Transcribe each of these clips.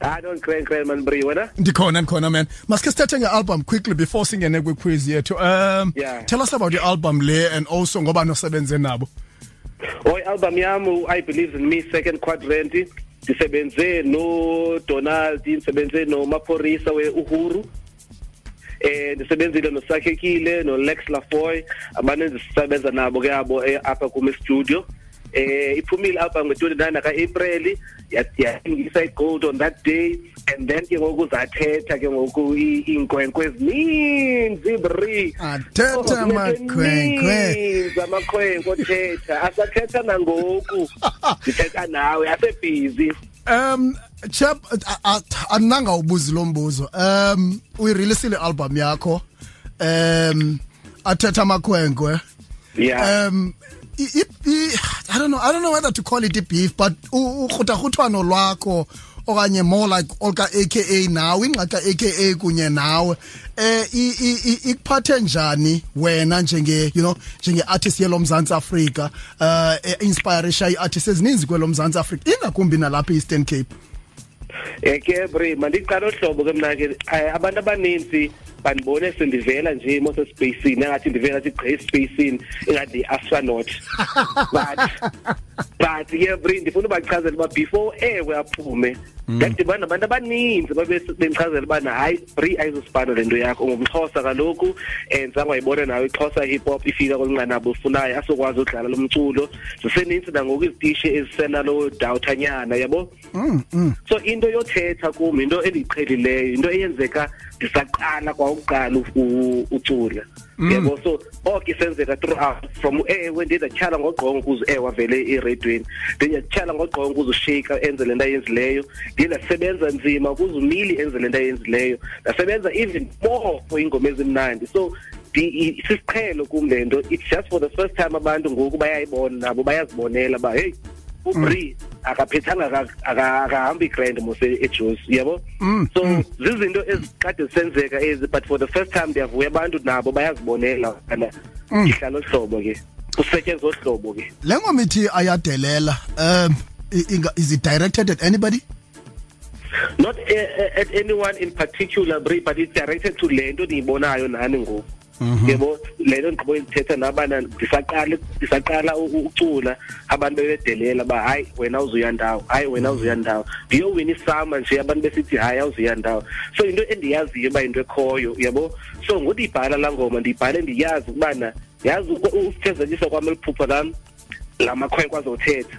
I don't cry, cry, man, Brie, wena? Ndikhona, ndikhona, man. Maske sithathe nge-album quickly before singene kwi-quiz yethu. Um, yeah. Tell us about your album le and also ngoba nosebenze nabo. Oh, album yam I Believe in Me second quadrant ndisebenze no Donald, ndisebenze no Maphorisa we Uhuru. eh ndisebenzile nosakhekile nolex lafoy abaninzi sisebenza nabo ke abo eh, apha kum estudio eh iphumile album nge-29 ka-april yathengisa i-gold on that day and then ke ngoku zathetha ke ngoku iinkwenkwe ezininzi bri athetha oh, amakhwenkwe amakhwenkwe othetha asathetha nangoku ndithetha nawe asebhizi um Chap andinanga ubuzi lo mbuzo. Um uyirilisile album yakho. Um athetha amakhwenkwe. Yeah. Um I, I, I don't know I don't know whether to call it a beef but ukhuthakhutwano lwakho okanye more like olka aka nawe ingxaxa aka kunye nawe eh ikuphathe njani wena njenge you know njenge artist yelo Mzantsi Africa eh, eh inspiration iartist ezininzi kwelo Mzantsi Africa ingakumbi nalapha eEastern Cape eh ke bri mandiqala ohlobo ke mna ke eh, abantu abaninzi bandibone sendivela nje mose spacini engathi ndivela thi gqe spacini engathi astronaut but but ke bri ndifuna ubachazela uba before ewe aphume mm. ndadibana nabantu abaninzi babendichazela ubana hayi free ayizosibana le nto yakho ungumxhosa kaloku and sangwayibona nawe ixhosa hip hop ifika kolunqanabo ufunayo asokwazi udlala lo mculo ziseninzi nangoku izitishi ezisenalo dawuthanyana yabo mm, mm. so into yothetha kum yinto endiyiqhelileyo yinto eyenzeka ndisaqala kwakuqala ucula Mm. yabo so konke isenzeka throughout from ewe ndiye ndatyhala ngogqongo ukuze ewe avele eradweni ndiye ndiyatyhala ngogqongo ukuze ushika enze le nto ayenzileyo ndiye ndasebenza nzima ukuze umili enze le nto ayenzileyo ndasebenza even more for iingoma ezimnandi so sisiqhelo kum le nto it's just for the first time abantu ngoku bayayibona nabo bayazibonela uba heyi ubri mm. akaphethanga akahambi igrand mos ejuice yabo mm, so mm. zizinto ezikade zisenzeka ezi but for the first time ndiyavuya abantu nabo bayazibonela kana ihlala ohlobo ke kusetyenzwa ohlobo ke le ngoma ithi ayadelela um is it directed at anybody not eh, eh, at anyone in particular bri but it's directed to le nto ndiyibonayo nani ngoku mhm. yebo lento ndigqibo izithetha nabana ndisaqala ndisaqala ucula abantu bebedelela uba hayi wena uzuya ndawo hayi wena uzuya mhm. ndawo ndiyowina isama nje abantu besithi hayi awuzuya ndawo so yinto endiyaziyo uba yinto ekhoyo yabo so ngondiyibhala laa ngoma ndiyibhale ndiyazi ukubana yazi usithezekisa kwam eliphupha lam la makhwenkwe azothetha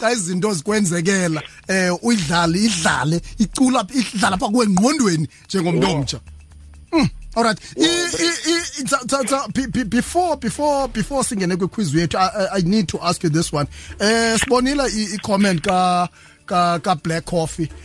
xa izinto zikwenzekela eh uyidlale idlale icula idlala pha kuwe ngqondweni njengomntu omtsha mm. all right before before before singene kwiquiz yethu i need to ask you this one eh sibonile i-comment ka ka ka black coffee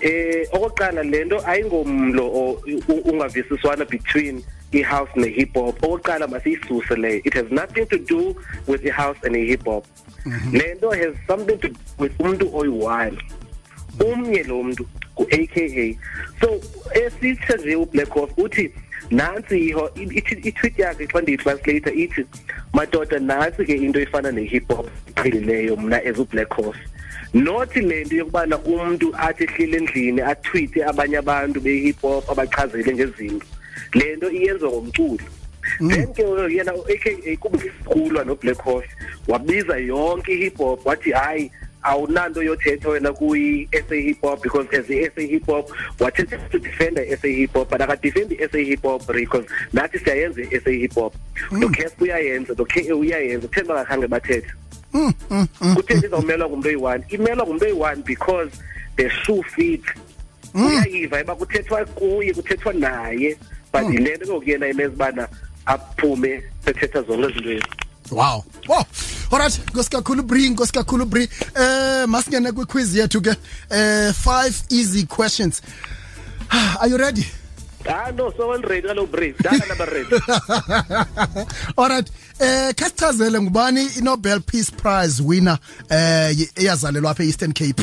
Eh okokuqala lento ayingomlo ungavisiswana between i-house ne-hip hop okokuqala masiyisuse leyo it has nothing to do with i-house and i-hip hop mhm. le nto has something to do with umntu oyi-one umnye lo mntu ngu-aka so esitshe nje ublack horse uthi nantsi iho itweet yakhe xa ndiyitranslate ithi madoda nantsi ke into efana ne-hip hop iqhelileyo mna as ublack horse not le nto yokubana umntu athi ehlile endlini athwithe abanye abantu be-hip hop abachazele ngezinto le nto iyenziwa ngomculo mm. then ke yena aka kuba sikhulwa noblack horse wabiza yonke i-hip hop wathi hayi awunanto yothetha wena kwi-sa hip hop because as i-sa hip hop wathetha to defenda i-sa hip hop but akadefendi i-sa hip hop because nathi siyayenza i-sa hip hop mm. lo cap uyayenza lo ka uyayenza kutheni bangakhange bathethe mm, mm, kutheni izawumelwa ngumntu oyi-one imelwa ngumntu oyi-one because the shoe fit uyayiva eba kuthethwa kuye kuthethwa naye but yilento ke ngoku yena imeza ubana aphume sethetha zonke ezinto ezi wow Wow. Alright, nkoskakhulu Bri, nkoskakhulu Bri. Eh masingene kwi quiz yethu ke. Eh five easy questions. Are you ready? Ah no, so I'm ready kaloku Bri. Dala number ready. Alright. Eh khasichazele ngubani i-Nobel Peace Prize winner eh eyazalelwa apha e-Eastern Cape.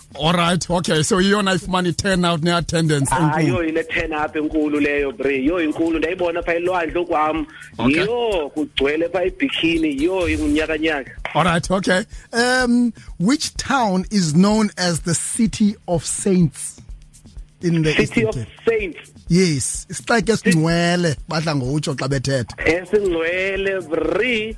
all right okay so iyona ifumana i-turn out ne-attendance ah, yho yile turn up enkulu leyo bre yho inkulu ndayibona phaa elwandle okwam okay. yho kugcwele phaa ibhikini yho ingunyakanyaka all right okay um which town is known as the city of saints in the city of saints yes isixeke esingcwele badla ngokutsho xa bethetha esingcwele bri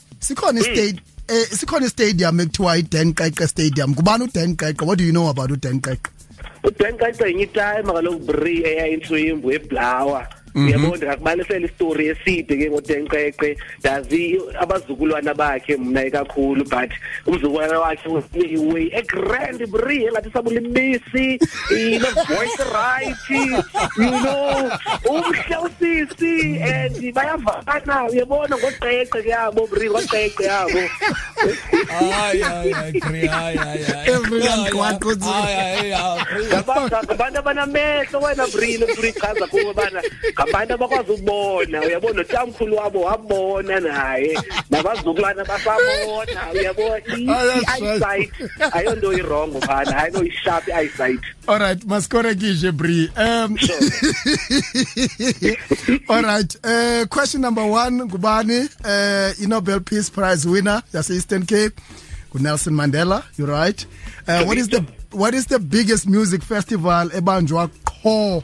sikhona hmm. istate eh sikhona istadium ekuthiwa iDen Qeqe Stadium ngubani uDen Qeqe what do you know about uDen Qeqe uDen Qeqe yenye time kaloku Bri eyayintswimbu eblawa mhm. uyabona ndingakubalisela isitori eside ke ngodenqeqe ndazi abazukulwana bakhe mna ikakhulu but umzukulwana wakhe uyiway egrand bri engathi sabulibisi ine voice right you know umhle usisi and bayavana uyabona ngoqeqe yabo bri ngoqeqe yabo hayi hayi hayi bri hayi hayi everyone kwakho nje hayi abantu abanamehlo wena bri bri chaza kuwe bana ngabantu abakwazi ukubona uyabona utamkhulu wabo wabona naye nabazukulwana basabona uyabona i-eyesight ayonto irongo phana hayi no isharp eyesight all right masikore kije bri um all right uh, question number one ngubani uh, inobel peace prize winner yase-eastern cape ngunelson mandela you're right uh, what is the what is the biggest music festival ebanjwa qho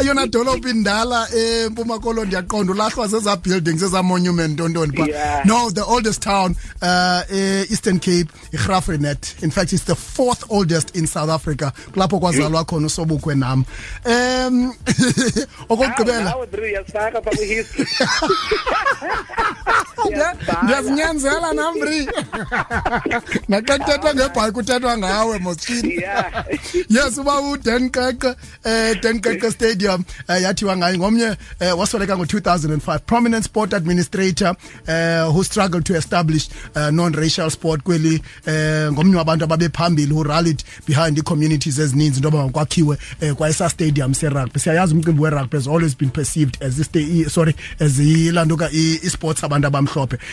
eyona dolophu indala empuma eh, kolo ndiyaqonda ulahlwa zezaa buildings ezaa monument ntontoni pha yeah. no the oldest town uh, eastern cape igrafrenet in fact it's the fourth oldest in south africa kulapho kwazalwa khona usobukwe nam um okokugqibela ndiyazinyanzela nam ri naxa kuthethwa ngebhayiki kuthethwa ngawe mosfini yes uba udan qeqe eh dan qeqe stadium eh, yathiwa ngaye ngomnye eh, wasweleka ngo-2005 prominent sport administrator eh, who struggled to establish eh, non-racial sport kweli eh, ngomnye wabantu ababephambili who rallied behind ii-communities ezininzi into yoba kwakhiwe eh, kwayesa stadium serugby siyayazi umcimbi werugby has always been perceived as sorry as ilaa nto ka i-sports abantu abamhlophe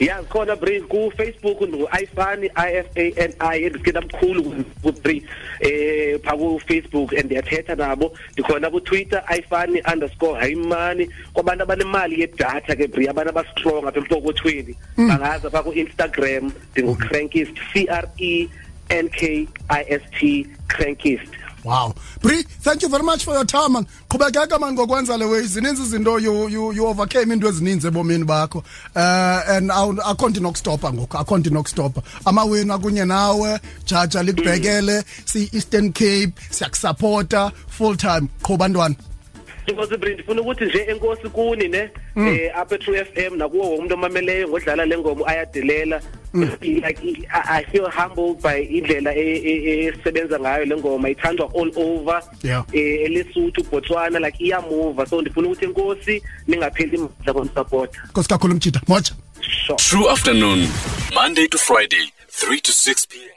ya zikhona brain kufacebook ngu-ifani i f a n i endicela mkhulu kubri eh pha kufacebook and ndiyathetha nabo ndikhona kutwitter ifani underscore hayimani kwabantu abanemali yedatha ke bri abantu abastrong apha empokothweni hmm. bangaza pha ku-instagram ndingucrankist c r e n k i s t crankist wow bri thank you very much for your time qhubekeka mani ngokwenza le way zininzi izinto you, you, you overcame into ezininzi ebomini bakho uh, and akho nto inokustopa ngoku akho nto inokustopa amawenu akunye nawe jaja likubhekele siyi-eastern cape siyakusapota full time qhuba ntwana inkosi bri ndifuna ukuthi nje enkosi kuni ne um apha e-true f m nakuwo wonke umntu omameleyo ngodlala le ngoma ayadelela Mm. like I feel humbled by indlela esebenza ngayo lengoma ithandwa all over yeah. eh elisuthu Botswana like iyamuva so ndifuna ukuthi inkosi ningapheli imandla konsupporta Nkosi kakhulu mjita moja sure. True afternoon Monday to Friday 3 to 6 p.m.